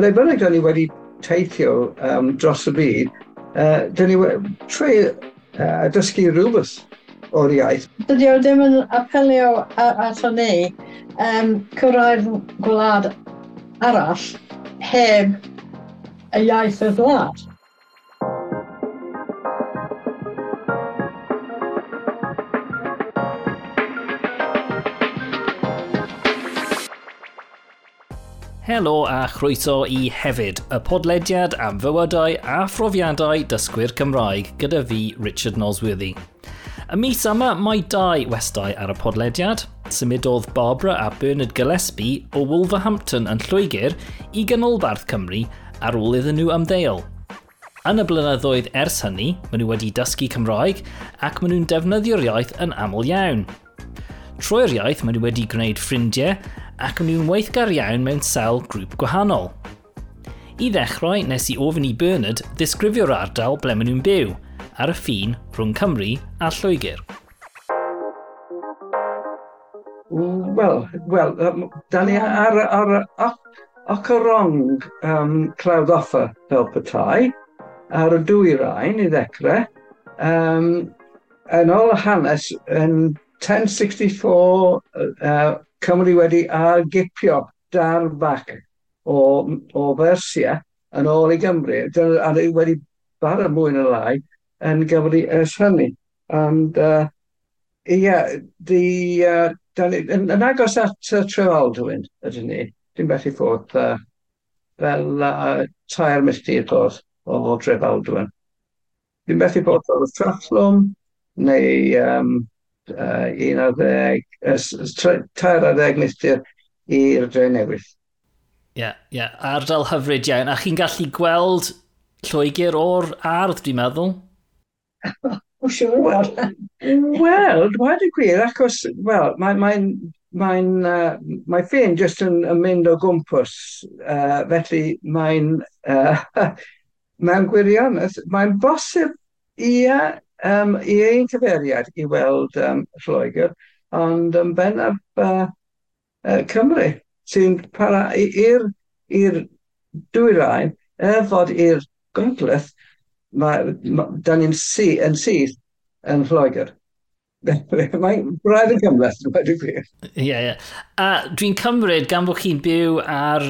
ble bynnag da ni wedi teithio um, dros y byd, uh, dyn ni wedi treu uh, dysgu rhywbeth o'r iaith. Dydy o ddim yn apelio ato ni um, cyrraedd gwlad arall heb y iaith y gwlad. Helo a chroeso i hefyd, y podlediad am fywydau a phrofiadau dysgwyr Cymraeg gyda fi, Richard Nosworthy. Y mis yma mae dau westau ar y podlediad. Symudodd Barbara a Bernard Gillespie o Wolverhampton yn Lloegr i ganolbarth Cymru ar ôl iddyn nhw ymddeol. Yn y blynyddoedd ers hynny, maen nhw wedi dysgu Cymraeg ac maen nhw'n defnyddio'r iaith yn aml iawn. Trwy'r iaith, maen nhw wedi gwneud ffrindiau ac o'n nhw'n weithgar iawn mewn sel grŵp gwahanol. I ddechrau, nes i ofyn i Bernard ddisgrifio'r ardal ble maen nhw'n byw, ar y ffin rhwng Cymru a Lloegr. Wel, wel, um, da ni ar, ar, ar ac o rong um, clawdd offa fel petai, ar y dwy rhain i ddechrau. Um, yn ôl hanes yn 1064, uh, Cymru wedi argipio dar darfach o, o Fersia yn ôl i Gymru. Dyna wedi bara mwy na lai yn Gymru ers hynny. And, uh, yeah, the, uh, yn, yn agos at uh, Trefaldwyn, ydyn ni, dim beth i ffwrdd uh, fel uh, tair milltir dod o Trefaldwyn. Dim beth i bod o'r Trathlwm, neu um, uh, ar ddeg milltir i'r dre newydd. Ie, yeah, ie, yeah. ardal hyfryd iawn. A chi'n gallu gweld Lloegr o'r ardd, dwi'n meddwl? O siwr, wel. Wel, dweud y gwir, achos, wel, mae'n mae, mae, uh, mae ffyn jyst yn, yn mynd o gwmpas, uh, felly mae'n uh, mae'n gwirionedd, mae'n bosib, ia, um, i ein cyfeiriad i weld um, Lloegr, ond yn um, bennaf uh, uh, Cymru, sy'n para i'r dwyrain, er fod i'r gogledd, mae, ma, da ni'n sy, yn syth yn Lloegr. Mae'n braidd yn gymleth, dwi'n gwir. Ie, ie. A dwi'n cymryd gan bod chi'n byw ar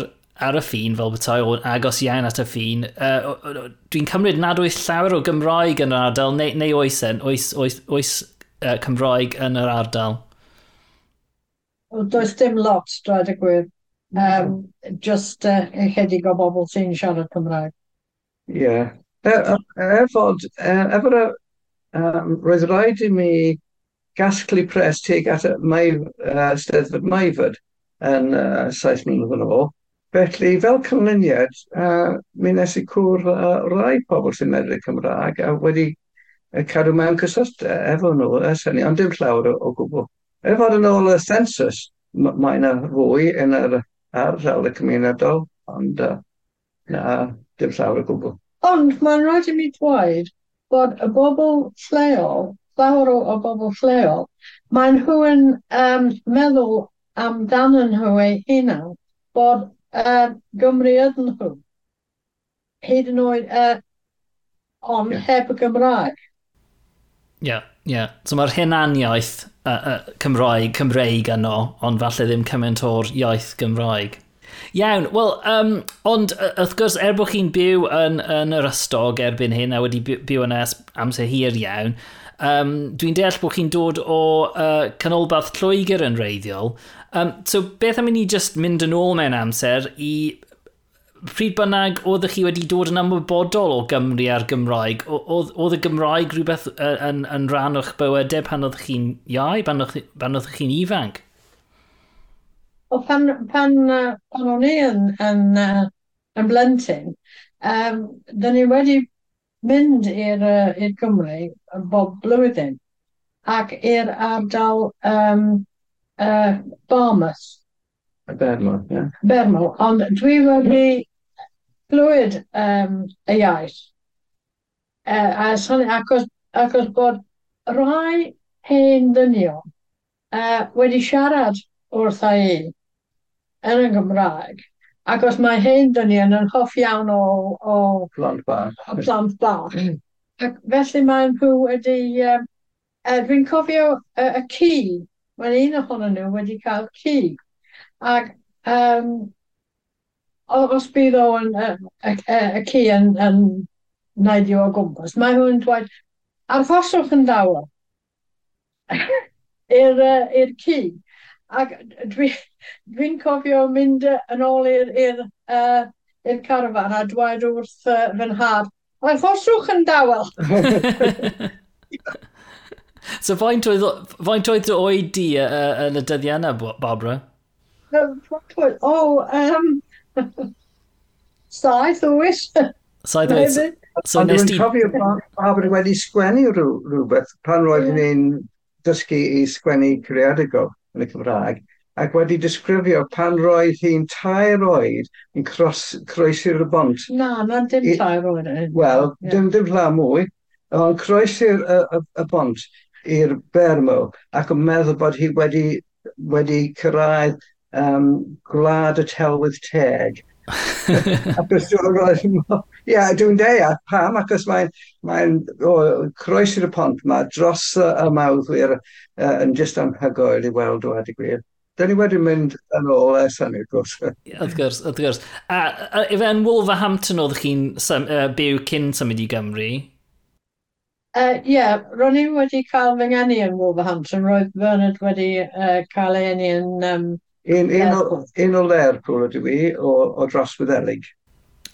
ar y ffin fel bethau o'n agos iawn at y ffin. Uh, Dwi'n cymryd nad oes llawer o Gymraeg yn yr ardal, neu, neu oes, en, oes, oes, oes uh, Cymraeg yn yr ardal? Does dim lot, dweud y gwir. Um, just uh, chydig o bobl sy'n siarad Cymraeg. Ie. Yeah. E, efod, e, e, efo'r um, roedd rhaid i mi gasglu pres teg at y maif, uh, steddfod maifod yn uh, saith mlynedd yn ôl. Felly, fel canlyniad, uh, mi nes i cwr uh, rai pobl sy'n medru Cymraeg a wedi uh, cadw mewn cyswllt efo nhw, ers hynny, ond dim llawer o, o gwbl. Er fod yn ôl y census, mae yna fwy yn yr ardal y cymunedol, ond uh, na, dim llawer o gwbl. Ond mae'n rhaid i mi dweud bod y bobl lleol, llawer o, o bobl lleol, maen nhw yn um, meddwl amdano nhw eu hunan bod uh, Gymru ydyn nhw. Hyd yn oed, uh, ond yeah. heb y Gymraeg. Ie, yeah, ie. Yeah. So mae'r hunaniaeth uh, uh, Cymraeg, Cymreig yno, ond falle ddim cymaint o'r iaith Gymraeg. Iawn, wel, um, ond wrth gwrs, er bod chi'n byw yn, yn yr ystog erbyn hyn a wedi byw yn es amser hir iawn, um, dwi'n deall bod chi'n dod o uh, canolbarth Lloegr yn reiddiol, Um, so beth am i ni just mynd yn ôl mewn amser i pryd bynnag oedd chi wedi dod yn ymwybodol o Gymru a'r Gymraeg? Oedd y Gymraeg rhywbeth yn, yn rhan o'ch bywydau pan oedd chi'n iau, pan oedd chi'n ifanc? O, pan, pan, pan o'n i yn, yn, yn, yn blentyn, um, dyn ni wedi mynd i'r uh, Gymru bob blwyddyn ac i'r ardal um, uh, Barmouth. Bermo, ie. Yeah. Bermol, ond dwi wedi glwyd um, y iaith. Uh, a sôn, acos, acos bod rhai hen dynion uh, wedi siarad wrth i yn y Gymraeg. Acos mae hen dynion yn hoff iawn o... o plant bach. O plant bach. Mm. Ac felly mae nhw wedi... Um, uh, dwi'n cofio y, uh, y ci mae un ohonyn nhw wedi cael ci. Ac um, os bydd o yn, y, y, ci yn, yn neidio o gwmpas, mae nhw'n dweud, arddoswch yn dawel i'r uh, ci. Ac dwi'n dwi cofio mynd yn ôl i'r uh, carafan a dweud wrth uh, fy nhad, arddoswch yn dawel. So faint oedd, faint oedd dy oed di uh, yn y dyddiau yna, Barbara? O, um, saith o wis. Saith o wis. So nes di... cofio Barbara wedi sgwennu rhywbeth pan roedd yeah. ni'n dysgu i sgwennu creadigol yn y Cymraeg ac wedi disgrifio pan roedd hi'n tair oed yn croesi'r bont. Na, na dim tair oed. Wel, yeah. dim, dim rha mwy, ond croesi'r y, y, y bont i'r Bermo ac yn meddwl bod hi wedi, wedi cyrraedd um, gwlad y telwydd teg. ac os dwi'n roedd, ia, dwi'n deall pam, acos mae'n mae croes i'r pont yma dros y mawddwyr uh, yn just anhygoel i weld o adigwyr. Da ni wedi mynd yn ôl ers hynny, wrth gwrs. Wrth gwrs, wrth gwrs. A, a, a yn Wolverhampton oedd chi'n uh, byw cyn symud i Gymru? Ie, Uh, yeah, ro'n i wedi cael fy ngeni yn Wolverhampton. Roedd Bernard wedi uh, cael ei eni yn... Um, un, un, o, un o Lerpwl ydw i, o, o dros Wyddelig.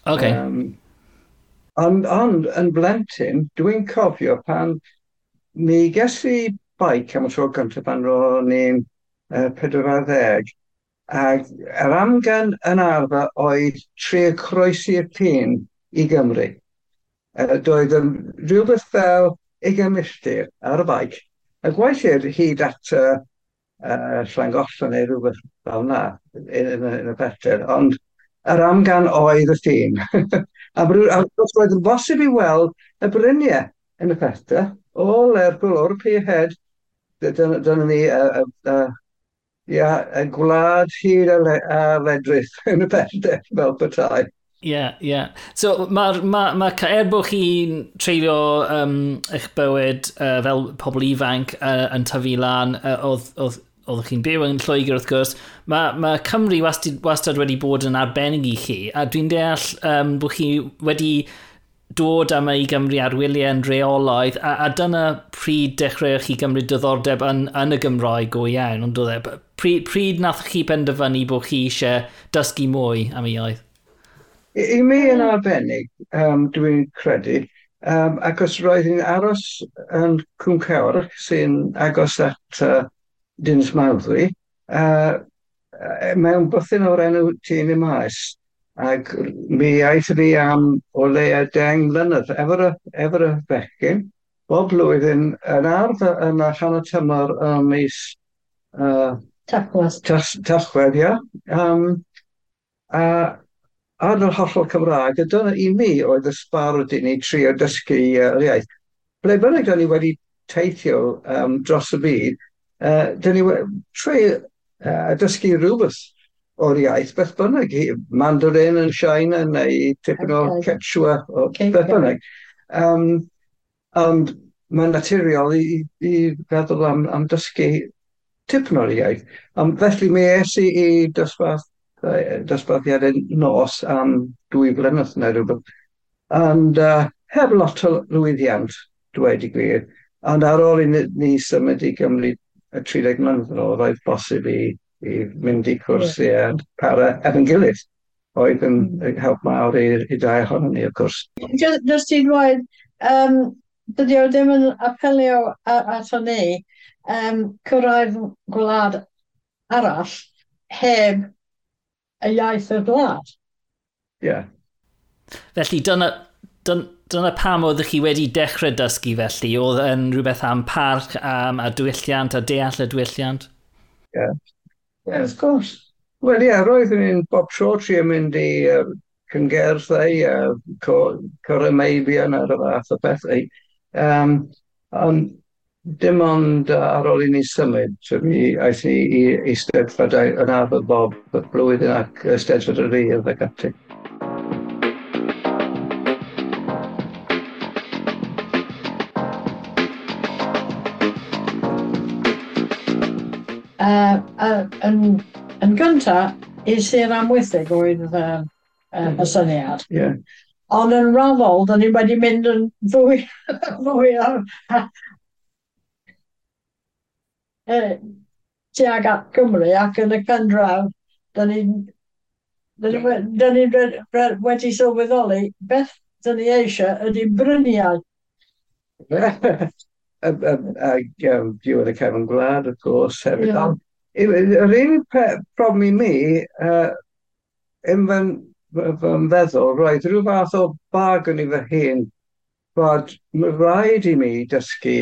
Okay. Um, ond, ond yn blentyn, dwi'n cofio pan mi ges i baic am y tro gyntaf pan ro'n i'n uh, 40, ac yr amgen yn arfer oedd tri croesi'r tîn i Gymru uh, doedd yn rhywbeth fel 20 milltir ar y baic, a gweithio'r hyd at uh, uh, Llangollen neu rhywbeth fel yna yn, yn, yn y peter, ond yr amgan oedd y tîm. a wrth roedd yn bosib i weld y bryniau yn y pethau, o Lerpwl o'r Pierhead, dyna ni y, y, y, y, gwlad hyd a, le, a ledrith yn y pethau fel petai. Ie, yeah, ie. Yeah. So, mae'r... Ma, ma, er bod chi'n treulio um, eich bywyd uh, fel pobl ifanc uh, yn tyfu lan, uh, oedd, oedd oeddech chi'n byw yn Lloegr wrth gwrs, mae, ma Cymru wastad, wastad wedi bod yn arbennig i chi, a dwi'n deall um, bod chi wedi dod am ei Gymru ar wyliau yn reolaidd, a, a dyna pryd dechreuwch chi gymryd diddordeb yn, yn y Gymraeg go iawn, ond oedd e, pryd, pryd nath chi penderfynu bod chi eisiau dysgu mwy am ei iaith? I, i mi yn arbennig, um, dwi'n credu, um, ac os roedd hi'n aros yn Cwm Cawr, sy'n agos at uh, Dins Mawddwy, uh, mewn bythyn o'r enw Tyn y Maes, ac mi aeth ni am o leia deng mlynedd, efo'r efo y bechgyn, bob blwyddyn yn ardd yn y allan o tymor y mis uh, Tachwedd. Tachwedd, ia. Um, a ar yr hollol Cymraeg, a dyna i mi oedd y sbarod i ni trio dysgu uh, iaith. Ble bynnag ni wedi teithio um, dros y byd, uh, dyn ni trwy uh, dysgu rhywbeth o'r iaith, beth bynnag, Mandarin yn China neu tipyn o. Quechua o okay, beth bynnag. Um, ond mae'n naturiol i, i feddwl am, am dysgu tipyn o'r iaith. Um, felly mi es i i dosbarth dosbarthiadau nos am dwy flynedd neu rhywbeth. And uh, heb lot o lwyddiant, dweud i gwir. Ond ar ôl i ni, ni symud i Gymru y 30 mlynedd yn ôl, roedd bosib i, i mynd i cwrsiau para efo'n gilydd. Oedd yn mm. help mawr i'r dau ohono ni, wrth gwrs. Just i ddweud, um, dydy o ddim yn apelio ato ni um, cyrraedd gwlad arall heb y iaith y gwlad. Ie. Yeah. Felly dyna, dyna, dyna pam oeddech chi wedi dechrau dysgu felly? Oedd yn rhywbeth am parc, am a diwylliant, a deall y diwylliant? Ie. Yeah. Yeah, of course. Wel ie, yeah, roeddwn ni'n bob tro tri yn mynd i uh, cyngerddau, uh, cor corymeilion ar y fath o bethau. Um, ond dim ond ar ôl i ni symud, mi aeth ni i eisteddfodau yn arfer bob blwyddyn ac eisteddfod yr Urdd ac ati. Uh, uh, yn, yn gyntaf, is i'r amwythig oedd uh, uh, y mm-hmm. syniad. Yeah. Ond yn raddol, da ni wedi mynd yn fwy, fwy ar, eh, tuag at Cymru ac yn y cynradd, da ni, da ni wedi sylweddoli beth da ni eisiau ydy bryniau. Ac diwedd y cefn gwlad, of course, hefyd. Yeah. Yr un problem i mi, uh, yn fy feddwl, roedd rhyw fath o bag yn i fy hun bod rhaid i mi dysgu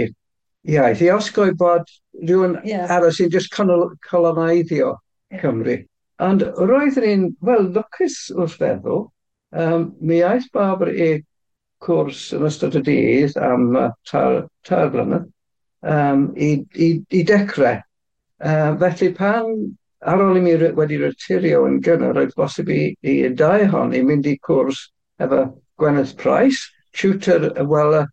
iaith i osgoi bod rhywun yeah. arall sy'n just coloneiddio Cymru. Ond roedd rhywun, wel, lwcus wrth feddwl, um, mi aeth Barbara i cwrs yn ystod y dydd am uh, tar, tar blynedd um, i, i, i dechrau. Uh, felly pan ar ôl i mi wedi retirio yn gynnar, roedd bosib i, i dau hon i mynd i cwrs efo Gwyneth Price, tutor y wela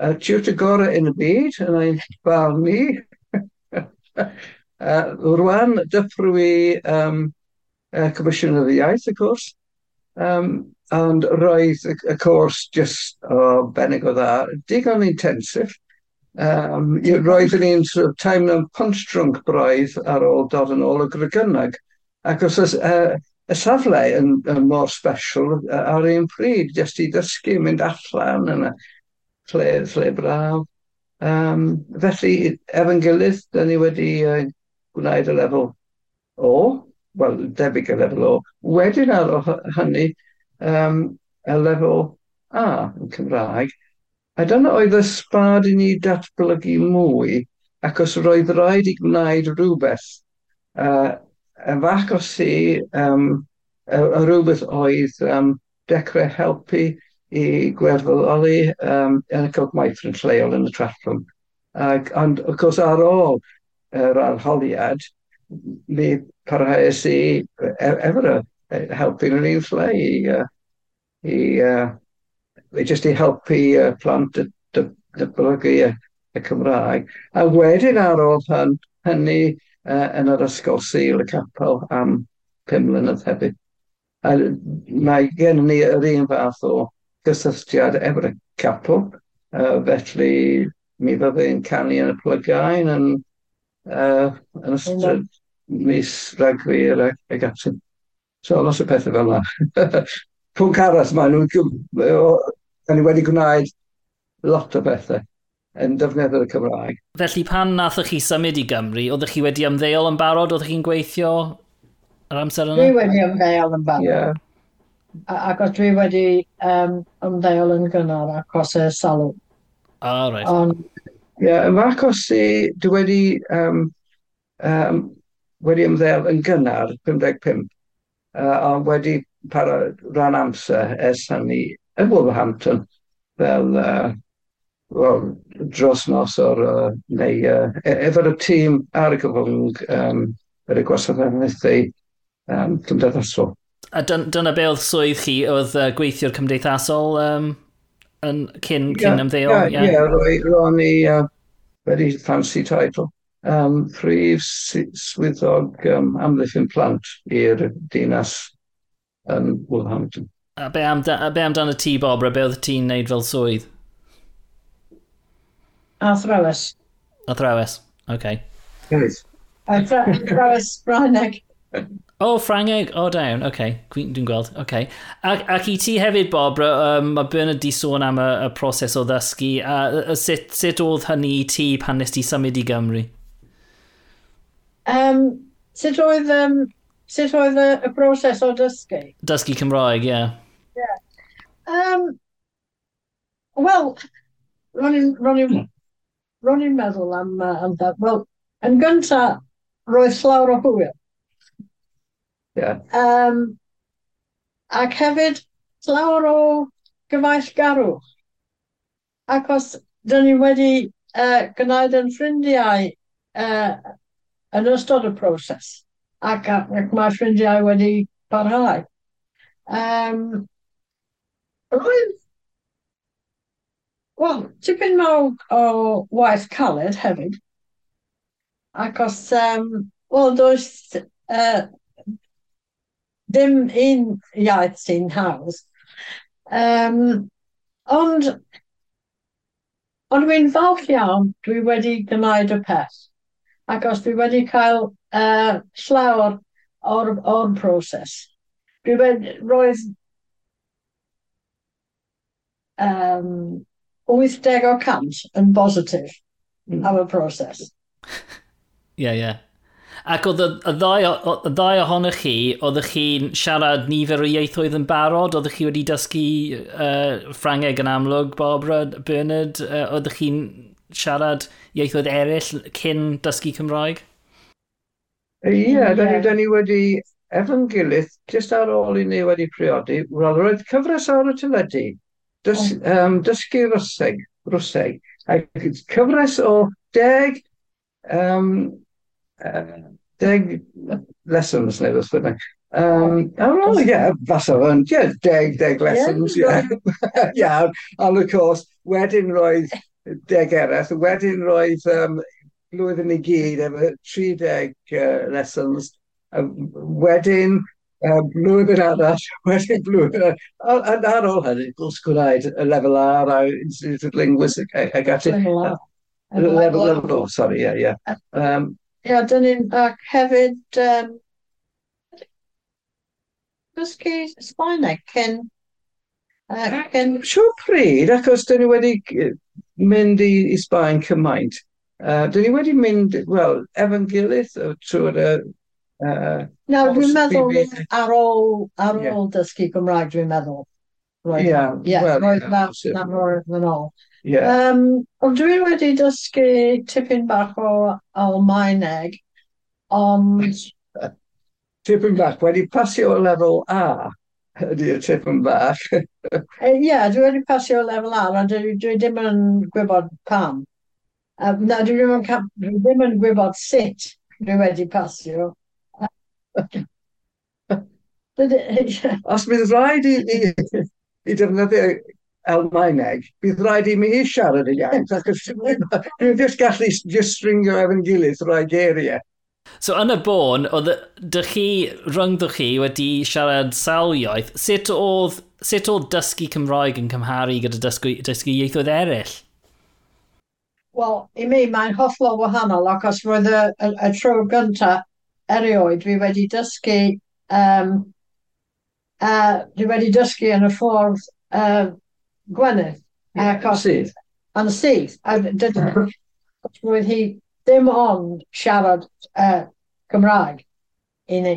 uh, tutor gorau yn y byd, yn ein barn ni. uh, rwan, dyffrw i um, uh, Comisiwn of the Iaith, y cwrs. um, and roedd y, y cwrs just o oh, benig o dda, digon intensif. Um, roedd yn un sort of, teimlo'n punch drunk braidd ar ôl dod yn ôl y grygynnag. Ac os uh, y safle yn, yn mor special ar un pryd, jyst i ddysgu, mynd allan yna lle, lle braf. Um, felly, er efo'n gilydd, da ni wedi uh, gwneud y lefel o, wel, debyg y lefel o. Wedyn ar hynny, um, y lefel A yn Cymraeg, a dyna oedd y sbad i ni datblygu mwy, ac os roedd rhaid i gwneud rhywbeth. Uh, fach o si, um, a, a rhywbeth oedd um, dechrau helpu i gwerthfawrogi um, yn y cogmaethrin lleol yn y Trallwm. Ac, ond, wrth gwrs, ar ôl yr er arholiad, mi parhaes i e, efo'r efer helpu'n yr un lle i, uh, i, uh, i just i helpu uh, plant y dyblygu y, y Cymraeg. A wedyn ar ôl hyn, hynny uh, yn yr ysgol Sil y Capel am pum mlynedd hefyd. A mae gen ni yr un fath o gysylltiad efo'r capel. Uh, felly mi fyddai'n canu yn y plygain yn, uh, yn ystod mis ragfyr ac, ac ati. So lot o pethau fel yna. Pwnc arall mae nhw'n wedi gwneud lot o bethau yn defnyddio'r Cymraeg. Felly pan nathach chi symud i Gymru, oeddech chi wedi ymddeol yn barod? Oeddech chi'n gweithio yr amser yna? Dwi wedi ymddeol yn barod. Yeah. Ac os dwi wedi um, ymddeol yn gynnar acos y salw. Ah, right. Ond, ie, yeah, yn acos i, dwi wedi, um, um, wedi ymddeol yn gynnar 55, uh, ond wedi para rhan amser ers hynny yn Wolverhampton fel uh, well, dros nos o'r uh, neu uh, efo'r tîm ar y gyfwng um, yr y gwasanaethau um, cymdeithasol. A dyn, dyna be oedd swydd chi, oedd uh, gweithio'r cymdeithasol um, yn cyn, cyn yeah, ymddeol? Ie, yeah, yeah. yeah, ro'n i uh, very fancy title. Um, Rhyf swyddog um, amddiffyn plant i'r dinas yn Wolverhampton. A be, am, a be amdano ti, Bob, a be oedd ti'n neud fel swydd? Athrawes. Athrawes, oce. Okay. Yes. Athrawes Brannig. O, oh, Ffrangeg, o oh, dawn, oce, okay. dwi'n gweld, oce. Okay. Ac, ac i ti hefyd, Bob, um, mae Bernard di sôn am y, y proses o ddysgu, a, a, sut, sut oedd hynny i ti pan nes ti symud i Gymru? Um, sut oedd, um, sut oedd y, y broses o dysgu? Dysgu Cymraeg, ie. Yeah. Yeah. Um, Wel, ro'n i'n meddwl am, uh, am that. Wel, yn gyntaf, roedd llawer o hwyl Yeah. Um, ac hefyd llawer o gyfaill garw. Ac os dyn ni wedi uh, gwneud yn ffrindiau uh, yn ystod y proses, ac, ac mae ffrindiau wedi parhau. Um, roedd, wel, tipyn mawr o waith caled hefyd, ac os, um, wel, does uh, dim un iaith sy'n hawdd. Um, ond, ond dwi'n falch iawn dwi wedi gwneud y peth. Ac os dwi wedi cael uh, llawer o'r, or broses. Dwi wedi, roedd um, 80 o cant yn bositif mm. am y broses. Ie, yeah, ie. Yeah. Ac oedd y ddau, y ddau ohonych chi, oeddech chi'n siarad nifer o ieithoedd yn barod? Oeddech chi wedi dysgu uh, Ffrangeg yn amlwg, Barbara, Bernard? Uh, oeddech chi'n siarad ieithoedd eraill cyn dysgu Cymraeg? Ie, mm, yeah, da ni, da ni wedi efo'n gilydd, jyst ar ôl i ni wedi priodi, roedd cyfres ar y teledu, dys, um, dysgu rwseg, rwseg, a cyfres o deg um, uh, deg, lessons neu beth bynnag. Um, a roedd, ie, fasa fo'n, yeah, deg, deg lessons, yeah. yeah. yeah. And of course, wedyn roedd deg eraill, wedyn roedd um, blwyddyn i gyd efo 30 uh, lessons, um, wedyn um, blwyddyn arall, wedyn blwyddyn arall. a ar ôl hynny, gwrs gwneud y lefel ar a Institute of Linguistics ac ati. Lefel R. Lefel R, sori, ie, ie. Um, ia, dyn ni'n, ac hefyd, um, dysgu Sbaeneg cyn, uh, cyn... Siw pryd, achos dyn ni wedi mynd i, i Sbaen cymaint. Uh, dyn ni wedi mynd, wel, efo'n gilydd trwy'r Uh, Nawr, dwi'n meddwl ar ôl, ar ôl yeah. dysgu Gymraeg, dwi'n meddwl. Roedd, yeah, yeah, well, roedd yeah, na, na, na, na, na, Yeah. Um, ond dwi wedi dysgu tipyn bach o Almaeneg, ond... tipyn bach, wedi pasio o lefel A, ydy y tipyn bach. Ie, yeah, dwi wedi pasio o lefel A, ond dwi, dwi ddim yn gwybod pam. Um, na, dwi ddim, yn, dwi ddim yn gwybod sut dwi wedi pasio. Os bydd rhaid i, i, i defnyddio Almaeneg, bydd rhaid i mi i siarad y iaith, ac dwi'n just gallu just stringio efo'n gilydd rhai geiriau. So yn y bôn, oedd dych chi, rhyngddwch chi wedi siarad sawl iaith, sut oedd, sut oedd dysgu Cymraeg yn cymharu gyda dysgu, dysgu ieithoedd eraill? Wel, i mi mae'n hollol wahanol ac os roedd y, y, y tro gyntaf erioed fi wedi dysgu um, uh, dwi wedi dysgu yn y ffordd uh, Gwynedd. Yeah, ac os... Sydd. Yn sydd. A mhm. roedd hi ddim ond siarad uh, Cymraeg i ni.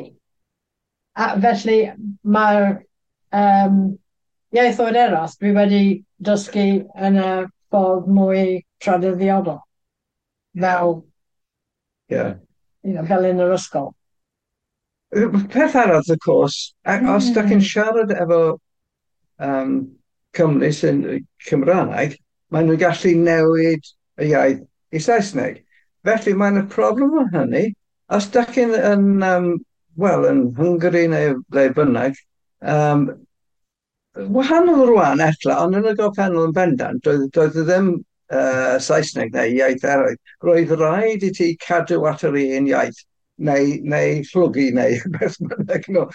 A felly mae'r um, ieithoedd eros dwi wedi dysgu yn y ffordd mwy tradyddiodol. Fel, yeah. you know, fel yn yr ysgol. Peth arall, y cwrs, os mm. da chi'n siarad efo um, Cymru sy'n Cymraeg, maen nhw'n gallu newid y iaith i Saesneg. Felly mae'n y problem o hynny, os da chi'n yn, um, well, yn Hungary neu le bynnag, um, wahanol rwan etla, ond yn y gorffennol yn bendant, doedd, doedd e ddim uh, Saesneg neu iaith eraill. Roedd rhaid i ti cadw at yr un iaith, neu, neu llwgu neu beth bynnag nhw.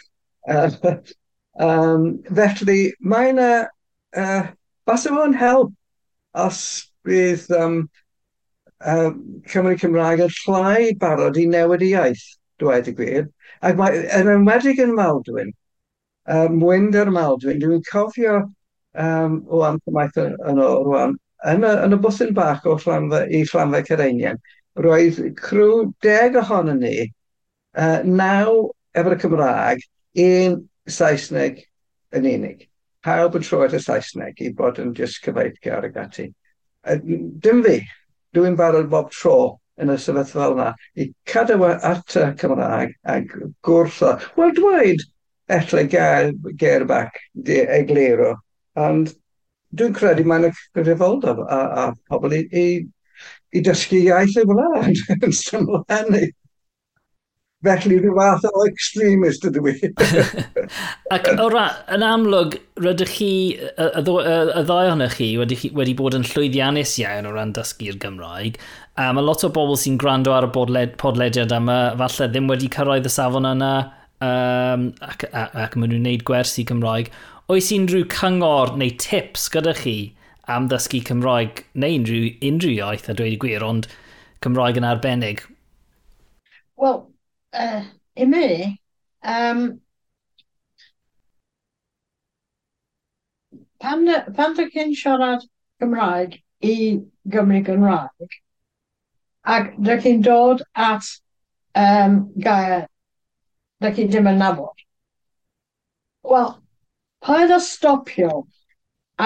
Uh, um, felly, mae'n yna uh, basa fo'n help os bydd um, uh, Cymru Cymraeg yn llai barod i newid i iaith, dweud y gwir. Ac mae, yn ymwedig yn Maldwyn, um, Wynd yr Maldwyn, dwi'n cofio um, o amtamaeth yn ôl rwan, yn y, yn y bwthyn bach o Llanfa, i Llanfa Cereinian, roedd crw deg ohono ni, uh, naw efo'r Cymraeg, un Saesneg yn unig pawb yn troed y Saesneg i bod yn jyst cyfeithgar ag ati. Dim fi, dwi'n barod bob tro yn y sefyllfa fel yna i cadw at y Cymraeg ac gwrtho. Wel, dweud etle gair, gair bach egluro, ond dwi'n credu mae'n y gyfrifoldeb a, a pobl i, i, i dysgu iaith y wlad yn syml hynny. Felly rhyw fath o extremist ydw i. Ac o ra, yn amlwg, rydych chi, y, y y ddau ohonych chi wedi, wedi bod yn llwyddiannus iawn o ran dysgu'r Gymraeg. A mae lot o bobl sy'n gwrando ar y bodled, podlediad yma, falle ddim wedi cyrraedd y safon yna, um, ac, ac, ac maen nhw'n gwneud gwersi Cymraeg. Oes unrhyw cyngor neu tips gyda chi am ddysgu Cymraeg neu unrhyw, unrhyw iaith a dweud i gwir, ond Cymraeg yn arbennig? Wel, uh, i mi, um, pan, pan dy cyn siarad Gymraeg i Gymru Gymraeg, ac dy chi'n dod at um, gair dy chi ddim yn nabod. Wel, paid o stopio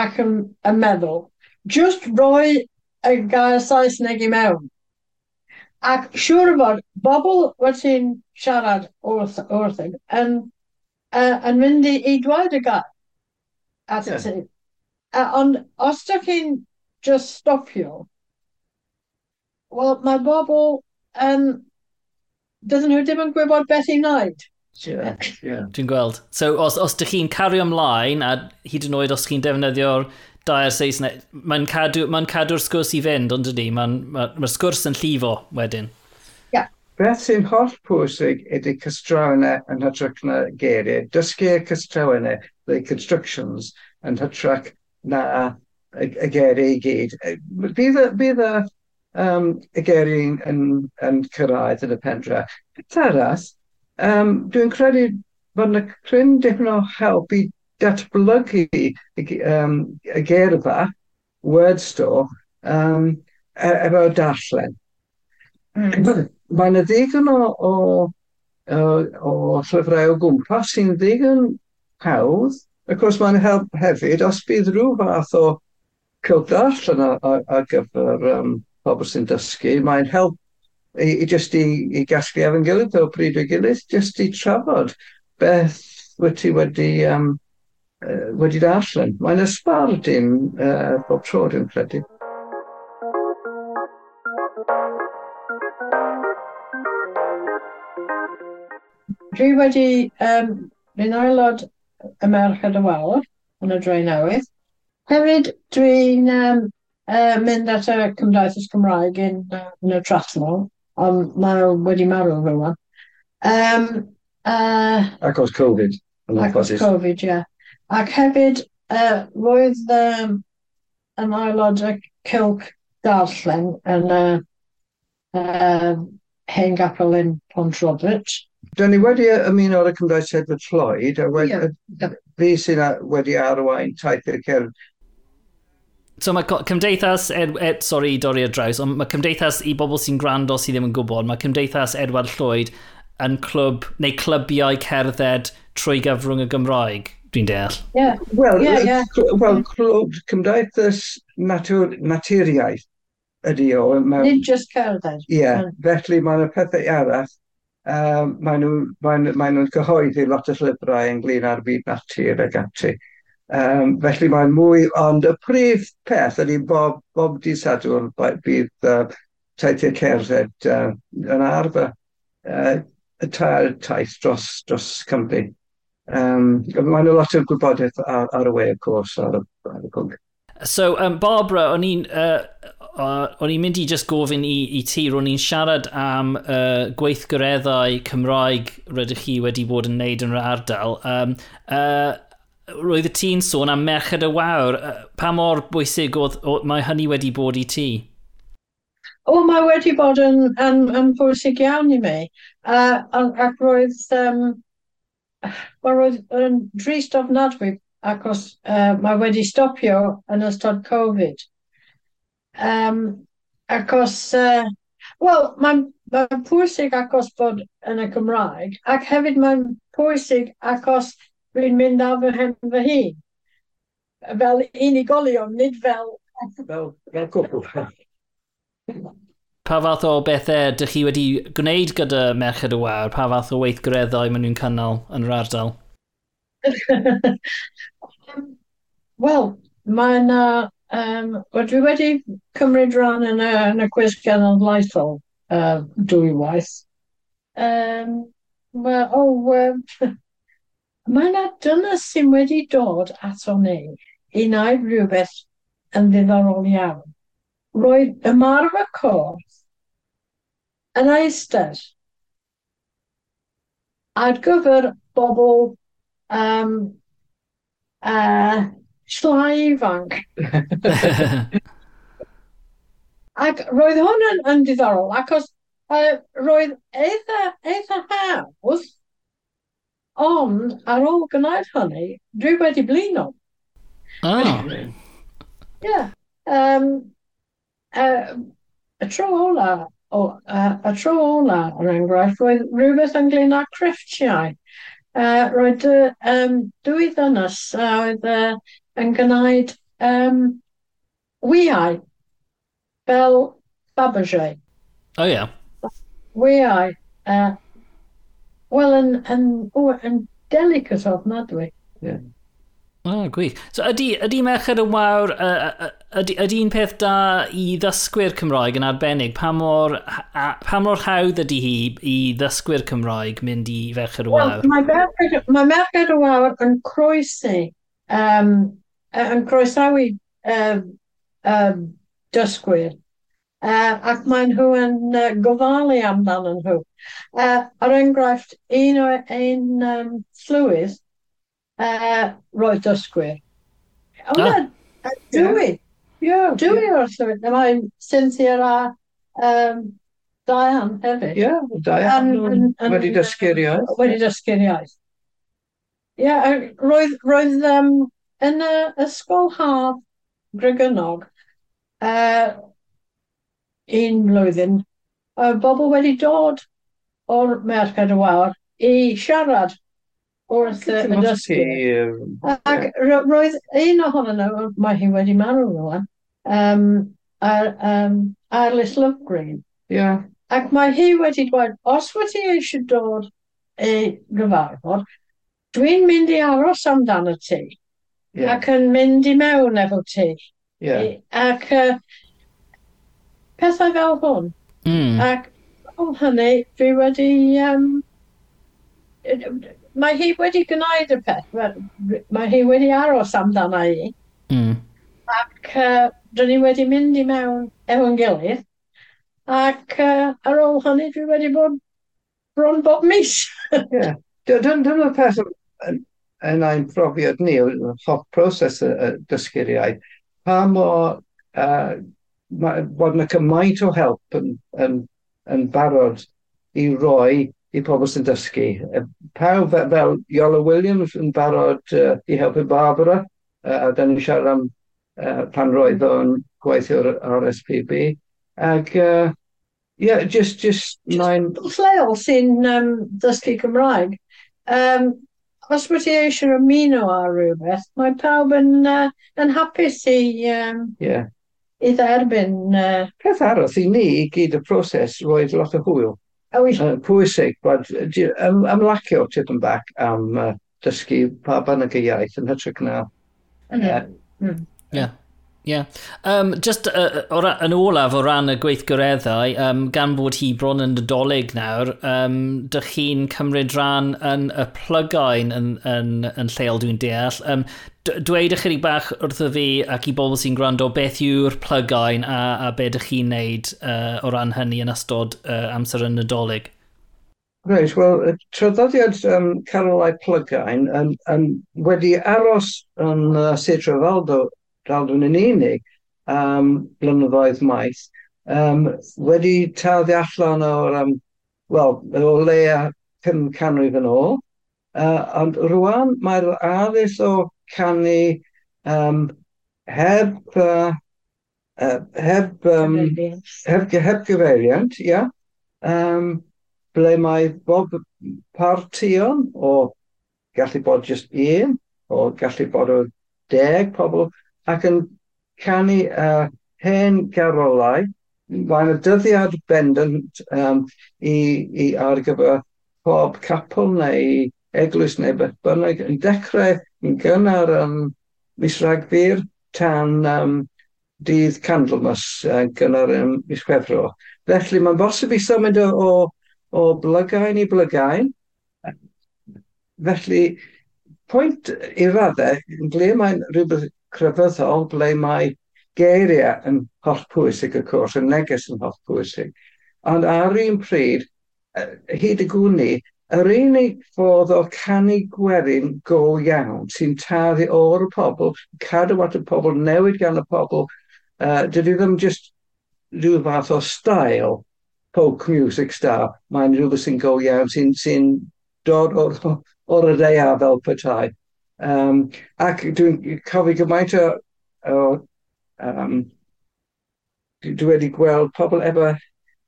ac yn, yn meddwl, just roi y gair Saesneg i mewn. Ac siŵr o fod, bobl wedi'n siarad wrth, wrthyn yn, uh, yn mynd i, i dweud y gair at yeah. ti. Uh, ond os da chi'n just stopio, wel, mae bobl yn... Um, dydyn nhw ddim yn gwybod beth i wneud. Yeah, yeah. Dwi'n gweld. So, os, os dych chi'n cario ymlaen, a hyd yn oed os chi'n defnyddio'r dair Saesneg, mae'n cadw'r ma cadw sgwrs i fynd, ond ydy, mae'r ma, ma sgwrs yn llifo wedyn. Yeah. Beth sy'n holl pwysig ydy cystrawnau yn hytrach na geiriau. Dysgu'r cystrawnau, the constructions, yn hytrach na y, y geiriau i gyd. Bydd y, bydd y um, y geiriau yn, yn, yn cyrraedd yn y pendra. Beth arall, um, dwi'n credu bod yna cryn dipyn o help i datblygu um, y gerfa, Wordstore, um, e, efo darllen. Mm. Mae yna ddigon o, o, o, o llyfrau o gwmpas sy'n ddigon hawdd. Of course, mae'n help hefyd, os bydd rhyw fath o cyldarllen ar gyfer um, pobl sy'n dysgu, mae'n help i, i just i, i gasglu efo'n gilydd o bryd o gilydd, just i trafod beth wyt ti wedi um, wedi darllen. Mae'n ysbar dim uh, bob tro dwi'n credu. Dwi wedi, um, mynd aelod y merched y wal yn y droi newydd. Hefyd, dwi'n um, uh, mynd at y Cymdeithas Cymraeg yn, yn y Trathnol, ond mae wedi marw rhywun. Um, uh, Ac oes Covid. Ac oes Covid, ie. Yeah. Ac hefyd, uh, roedd um, yn aelod y cilc darllen yn y uh, hen gapel yn Pont Robert. Dyna ni wedi ymuno ar y Cymdeithas Edward Floyd, a wedi, yeah. fi sy'n wedi arwain taith i'r cerdd. So mae Cymdeithas, Ed, Ed, sorry i dorri ar draws, ond mae Cymdeithas i bobl sy'n gwrando sydd ddim yn gwybod, mae Cymdeithas Edward Lloyd yn clwb neu clybiau cerdded trwy gyfrwng y Gymraeg dwi'n deall. Yeah. Wel, yeah, yeah. well, clwb cymdaeth natur, naturiaeth ydy o. Ma... Nid just cerdded. Ie, yeah, felly mae'n y pethau arall. Um, mae'n nhw'n mae nhw, mae nhw cyhoeddi lot o llyfrau ynglyn â'r byd natur ac ati. Um, felly mae'n mwy, ond y prif peth ydy bob, bob di sadwrn bydd uh, taithio cerdded uh, yn arfer. Uh, y tair taith dros, dros Cymru. Um, Mae'n lot o gwybodaeth ar, ar, y we, of course, ar y, ar y pwnc. So, um, Barbara, o'n i'n uh, uh, o'n i'n mynd i just gofyn i, i ti, ro'n i'n siarad am uh, gweithgareddau Cymraeg rydych chi wedi bod yn neud yn yr ardal. Um, uh, roedd y ti'n sôn am Merched y Wawr. Uh, pa mor bwysig oedd, oedd, mae hynny wedi bod i ti? O, oh, mae wedi bod yn, yn, yn bwysig iawn i mi. Uh, ac roedd um, Wel, roedd yn drist ofnadwy achos uh, mae wedi stopio yn ystod Covid. Um, achos, uh, wel, mae'n ma pwysig achos bod yn y Cymraeg, ac hefyd mae'n pwysig achos rwy'n mynd ar fy hen fy hun. Fel unigolion, nid fel... Fel, fel cwbl pa fath o bethau ydych chi wedi gwneud gyda Merched y Wawr? Pa fath o weithgareddau maen nhw'n cynnal yn yr ardal? Wel, mae yna... Um, well, dwi wedi cymryd rhan yn y, yn y cwis genedlaethol uh, dwy waith. Um, well, oh, um, mae yna dyna sy'n wedi dod ato ni i wneud rhywbeth yn ddiddorol iawn roedd ymarfer cwrs yn eistedd ar gyfer bobl um, uh, slai ifanc. ac roedd hwn yn, yn diddorol, acos uh, roedd eitha, eitha hawdd, ond ar ôl gwneud hynny, dwi wedi blino. Oh. Yeah. Um, uh, y tro ola o, uh, a tro ola, er enghraifft, roedd rhywbeth ynglyn â crefftiau. Uh, roedd uh, um, dwy ddynas a oedd uh, yn gwneud um, wiau fel Fabergé. O oh, ia. Yeah. Wiau. Uh, Wel, yn, yn, o, yn delicate ofnadwy. Yeah. Oh, gwych. So ydy, ydy Merched yn Wawr uh, ydy, ydy un peth da i ddysgwyr Cymraeg yn arbennig, pa mor, a, pa mor hawdd ydy hi i ddysgwyr Cymraeg mynd i Ferched y Wawr? Well, mae Merched, mae Merched y Wawr yn croesi, um, yn croesawu um, um, dysgwyr. Uh, ac mae nhw yn uh, gofalu amdano nhw. Uh, ar er enghraifft, un o un um, llywydd uh, roedd dysgwyr. Oedd oh. E, dywyd. Ie. Dwi wrth y fynd. Mae'n Cynthia a um, Diane hefyd. Ie, yeah, Diane. Wedi dysgu'r iaith. Wedi dysgu'r iaith. Ie, yeah, roedd, roedd um, yn y ysgol haf Grygynog, uh, un blwyddyn, uh, bobl wedi dod o'r Merched y Wawr i siarad wrth y dysgu. Ac roedd un ohonyn nhw, mae hi wedi marw rwan, um, ar, um, Arlis Lovegreen. Yeah. Ac mae hi wedi dweud, os wedi eisiau dod i gyfarfod, dwi'n mynd i aros amdano ti. Yeah. Ac yn mynd i mewn efo ti. Yeah. Ac uh, pethau fel hwn. Mm. Ac o hynny, dwi wedi... Um, mae hi wedi gwneud y peth. Mae hi wedi aros amdano i. Mm. Ac uh, dyn ni wedi mynd i mewn efo'n gilydd. Ac uh, ar ôl hynny, dwi wedi bod bron bob mis. yeah. Dyna'r peth yn ein profiad ni, hoff proses y, y dysgu'r iaith. pa mor uh, ma, bod yna cymaint o help yn, yn, yn barod i roi i pobl sy'n dysgu. Pawb fel, fel Iola Williams yn barod uh, i helpu Barbara, uh, a da ni'n siarad am uh, pan roedd hmm. o'n gweithio ar RSPB. Ac, uh, yeah, just, just... just nain... lleol sy'n um, dysgu Cymraeg. Um, os bod ti eisiau ymuno ar rhywbeth, mae pawb yn, uh, yn hapus i... Um, yeah. I dderbyn... Uh... Peth arall i ni i gyd y proses roedd lot o hwyl. Oh, uh, pwysig, bod ym, ymlacio tip yn bac am uh, dysgu pa bynnag y iaith yn hytrach na. Mm. Uh, mm. Yeah. Yeah. Um, just uh, or, yn olaf o ran y gweithgareddau, um, gan bod hi bron yn dydolig nawr, um, dych chi'n cymryd rhan yn y plygain yn, yn, yn lleol dwi'n deall. Um, dweud ychydig bach wrtho fi ac i bobl sy'n gwrando beth yw'r plygain a, a be dych chi'n neud uh, o ran hynny yn ystod uh, amser yn nadolig? Reit, wel, y traddodiad um, Carolau Plygain um, um, wedi aros yn uh, Sir Trefaldo daldwn yn unig um, blynyddoedd maith, um, wedi taddu allan o'r, um, wel, o leia 5 canrif yn ôl, uh, ond rwan mae'r addys o canu um, heb, uh, uh, heb, um, heb, heb gyfeiriant, ia, yeah, um, ble mae bob partion o gallu bod just un, o gallu bod o deg pobl ac yn canu uh, hen garolau. Mae'n y dyddiad bendant um, i, i ar gyfer pob capel neu eglwys neu beth bynnag yn dechrau yn gynnar um, mis Rhagfyr tan um, dydd Candlemas uh, gynnar um, mis Chwefro. Felly mae'n bosib i symud o, o, o blygain i blygain. Felly, pwynt i raddau, yn ble mae'n rhywbeth crefyddol ble mae geiriau yn holl pwysig, y cwrs, y neges yn holl pwysig. Ond ar un pryd, hyd y gwni, yr unig ffordd o canu gwerin go iawn sy'n taddu o'r pobl, cadw at y pobl, newid gan y pobl, uh, dydy ddim just rhyw fath o stael, folk music star, mae'n rhywbeth sy'n go iawn, sy'n sy dod o'r, o'r y dea fel petai. Um, ac dwi'n cofio gymaint o, o um, dwi wedi gweld pobl efo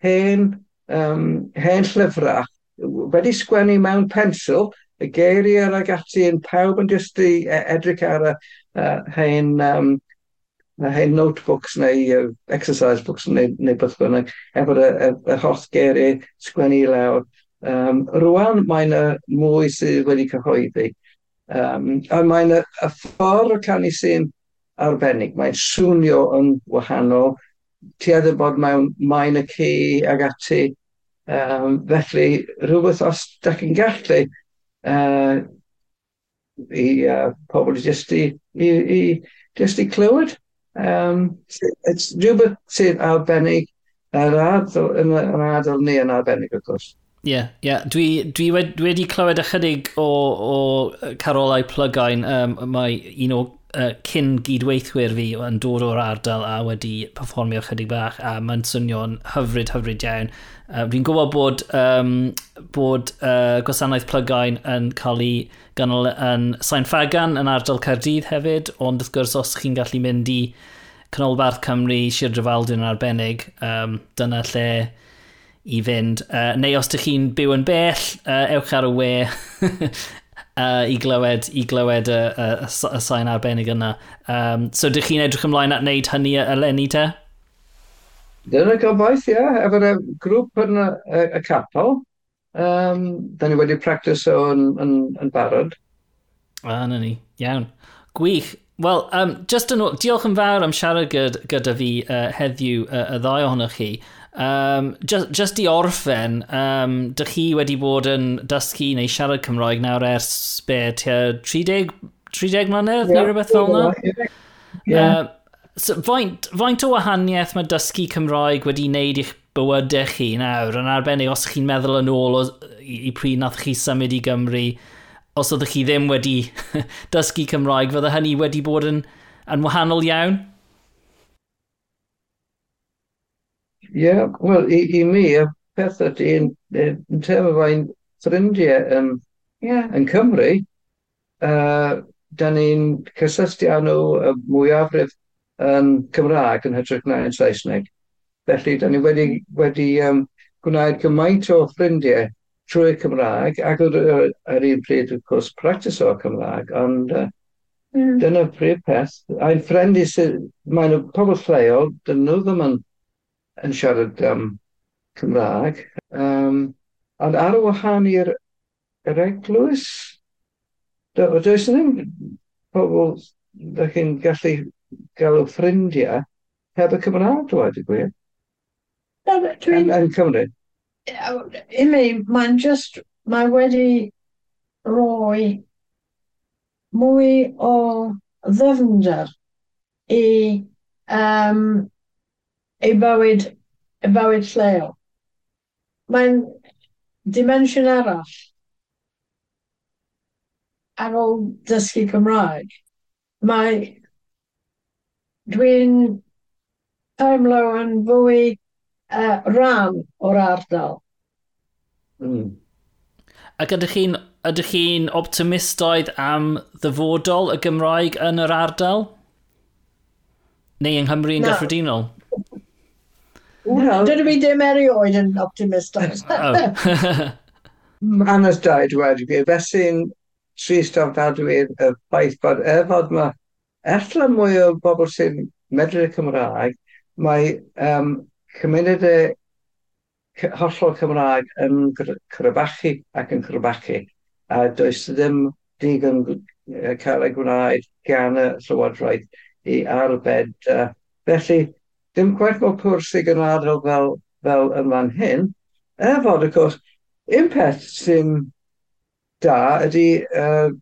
hen, um, hen llyfrau wedi sgwennu mewn pensil, y geiriau ag ati yn pawb yn just i e, edrych ar y uh, hen, um, hen notebooks neu uh, exercise books neu, neu beth bynnag, efo y, y holl geiriau sgwennu i lawr. Um, rwan mae yna mwy sydd wedi cyhoeddi. Um, a mae'n y, y ffordd o canu sy'n arbennig. Mae'n swnio yn wahanol. Ti edrych bod mewn maen y cu ag ati. Um, felly, rhywbeth os da chi'n gallu uh, i uh, pobl jyst i, i, i, just i clywed. Um, it's rhywbeth sy'n arbennig yr adl, yn yr ardal ni yn arbennig, wrth gwrs. Ie, yeah, yeah. dwi, dwi, wedi, dwi wedi clywed ychydig o, o carolau plygain. Um, mae un o uh, cyn gydweithwyr fi yn dod o'r ardal a wedi performio ychydig bach a mae'n swnio'n hyfryd, hyfryd iawn. Uh, Dwi'n gwybod bod, um, bod uh, gwasanaeth plygain yn cael ei ganol yn Sain Fagan yn ardal Cardydd hefyd, ond wrth gwrs os chi'n gallu mynd i Canolbarth Cymru, Sir Drefaldyn yn arbennig, um, dyna lle i fynd. Uh, neu os ydych chi'n byw yn bell, uh, ewch ar y we uh, i glywed, i glywed y, y, y, y sain arbennig yna. Um, so, ydych chi'n edrych ymlaen at wneud hynny eleni te? Dyna gobaith, ie, yeah, efo'r grŵp yn y, y capel. Um, da ni wedi practis o yn, yn yn barod. A, na ni. Iawn. Gwych. Wel, um, just yn, diolch yn fawr am siarad gyd, gyda fi uh, heddiw uh, y ddau ohonoch chi. Um, just, just i orffen, um, dych chi wedi bod yn dysgu neu siarad Cymraeg nawr ers be, tua 30, 30 mlynedd yeah, neu rhywbeth fel yna? Yeah. Uh, so, faint, faint o wahaniaeth mae dysgu Cymraeg wedi wneud i'ch bywydau chi nawr, yn arbennig os chi'n meddwl yn ôl o, i, i pryd nath chi symud i Gymru, os oeddech chi ddim wedi dysgu Cymraeg, fydde hynny wedi bod yn, yn wahanol iawn? yeah, wel, i, i mi, y peth ydy, yn, yn term fain ffrindiau yn, yeah. yn Cymru, uh, da ni'n cysylltu â nhw y mwyafrif yn Cymraeg yn hytrach na yn Saesneg. Felly, da ni wedi, wedi um, gwneud gymaint o ffrindiau trwy Cymraeg, ac ar, ar un pryd, wrth gwrs, practis o Cymraeg, ond uh, mm. dyna pryd peth. A'n ffrendi sydd, mae'n pobl lleol, dyn nhw ddim yn yn siarad um, Cymraeg. Um, ond ar wahan i'r yr eglwys, does ddim pobl da chi'n gallu gael o ffrindiau heb y Cymraeg, dwi'n dwi gwir. No. Yn Cymru. I mi, mae'n just, mae wedi roi mwy o ddyfnder i um, ei bywyd, ei bywyd lleol. Mae'n dimensiwn arall ar ôl dysgu Cymraeg. Mae dwi'n teimlo yn fwy uh, rhan o'r ardal. Mm. Ac ydych chi'n ydych chi'n optimistoedd am ddyfodol y Gymraeg yn yr ardal? Neu yng Nghymru yn no. gyffredinol? Dydw i ddim erioed yn optimist. Hanes oh. dau dwi wedi fi. Felly'n trist ofnadwy y ffaith bod er fod mae ella mwy o bobl sy'n medru y Cymraeg, mae um, cymunedau hollol Cymraeg yn crybachu ac yn crybachu. A does ddim digon cael ei gwneud gan y Llywodraeth i arbed. Uh, felly, dim gwaith mor pwrs i gynnadl fel, fel yn fan hyn. Er fod, of course, un peth sy'n da ydy uh, e,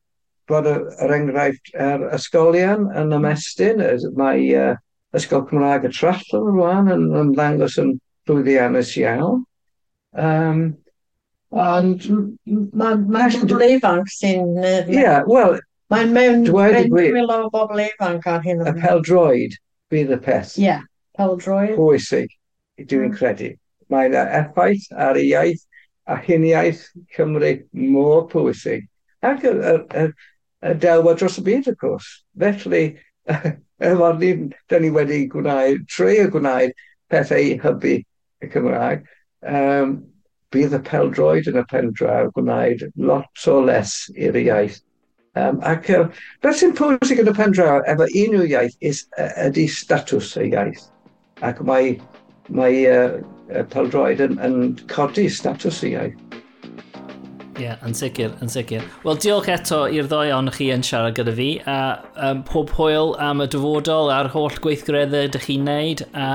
bod yr er enghraifft yr ysgolion yn ymestyn. Mae uh, Ysgol Cymraeg y Trallon rwan yn ymddangos yn llwyddiannus iawn. Um, ond mae'n... ma bobl ifanc sy'n... Ie, wel... Mae'n mewn... Dweud o bobl ifanc ar hyn o bryd. Y peldroed bydd y peth. Ie. Yeah. Peldroed. Pwysig, dwi'n mm. credu. Mae'n effaith ar y iaith a huniaeth Cymru mor pwysig. Ac y, y, y, y delwa dros y byd, y cwrs. Felly, efo'r ni, da ni wedi gwneud, trio gwneud pethau hybu y Cymraeg, um, bydd y peldroed yn y pendraw gwneud lot o les i'r iaith. Um, ac uh, beth sy'n pwysig yn y pendraw efo unrhyw iaith is, uh, ydy statws y iaith ac mae, mae uh, peldroed yn, yn codi statws i ei. Ie, yeah, yn sicr, yn sicr. Wel, diolch eto i'r ddoi ond chi yn siarad gyda fi, a um, pob hwyl am y dyfodol a'r holl gweithgareddau ydych chi'n neud, a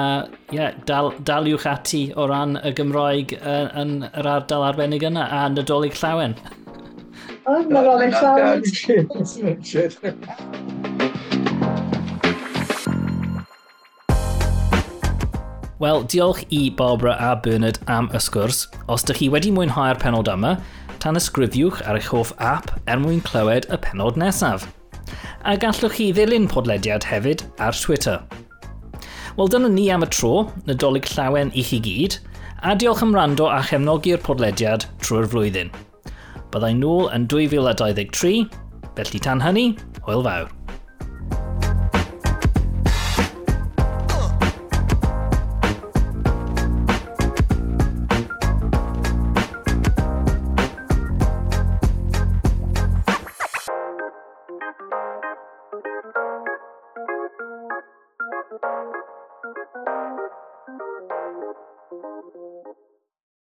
yeah, dal, daliwch ati o ran y Gymroeg yn, yn yr ardal arbennig yna, a Nadolig Llawen. O, oh, Nadolig Llawen. Wel, diolch i Barbara a Bernard am y sgwrs. Os ydych chi wedi mwynhau'r penod yma, tan ysgrifiwch ar eich hoff app er mwyn clywed y penod nesaf. A gallwch chi ddilyn podlediad hefyd ar Twitter. Wel, dyna ni am y tro, nadolig llawen i chi gyd, a diolch am rando a chefnogi'r podlediad trwy'r flwyddyn. Byddai'n nôl yn 2023, felly tan hynny, hwyl fawr.